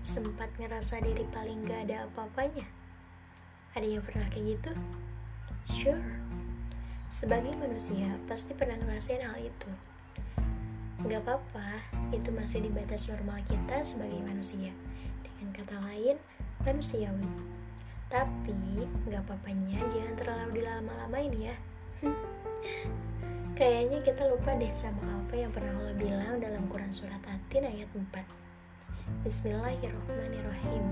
sempat ngerasa diri paling gak ada apa-apanya? Ada yang pernah kayak gitu? Sure. Sebagai manusia, pasti pernah ngerasain hal itu. Gak apa-apa, itu masih di batas normal kita sebagai manusia. Dengan kata lain, manusiawi. Tapi, gak apa-apanya jangan terlalu dilama-lamain ya. Kayaknya kita lupa deh sama apa yang pernah Allah bilang dalam Quran Surat Atin ayat 4. Bismillahirrahmanirrahim.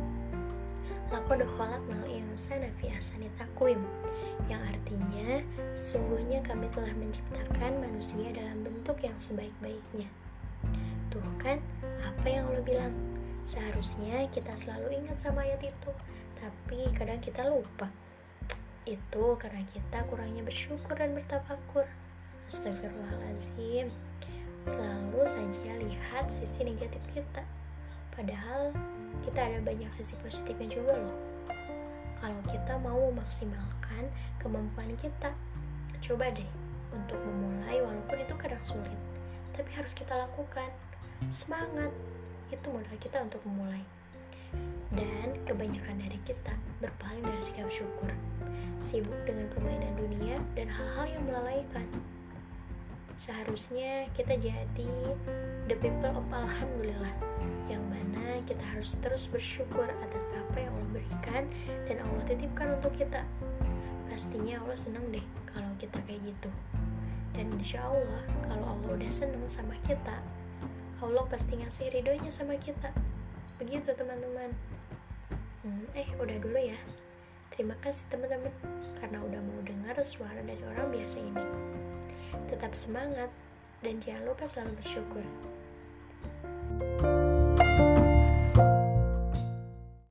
Laqad khalaqnal insana fi ahsani taqwim. Yang artinya, sesungguhnya kami telah menciptakan manusia dalam bentuk yang sebaik-baiknya. Tuh kan, apa yang Allah bilang? Seharusnya kita selalu ingat sama ayat itu, tapi kadang kita lupa. Itu karena kita kurangnya bersyukur dan bertafakur. Astagfirullahaladzim. Selalu saja lihat sisi negatif kita. Padahal kita ada banyak sisi positifnya juga loh. Kalau kita mau memaksimalkan kemampuan kita, coba deh untuk memulai walaupun itu kadang sulit. Tapi harus kita lakukan. Semangat, itu modal kita untuk memulai. Dan kebanyakan dari kita berpaling dari sikap syukur, sibuk dengan permainan dunia dan hal-hal yang melalaikan seharusnya kita jadi the people of alhamdulillah yang mana kita harus terus bersyukur atas apa yang Allah berikan dan Allah titipkan untuk kita. Pastinya Allah senang deh kalau kita kayak gitu. Dan insya Allah kalau Allah udah seneng sama kita Allah pasti ngasih ridhonya sama kita. Begitu teman-teman. Hmm, eh udah dulu ya. Terima kasih teman-teman karena udah mau dengar suara dari orang biasa ini. Tetap semangat dan jangan lupa selalu bersyukur.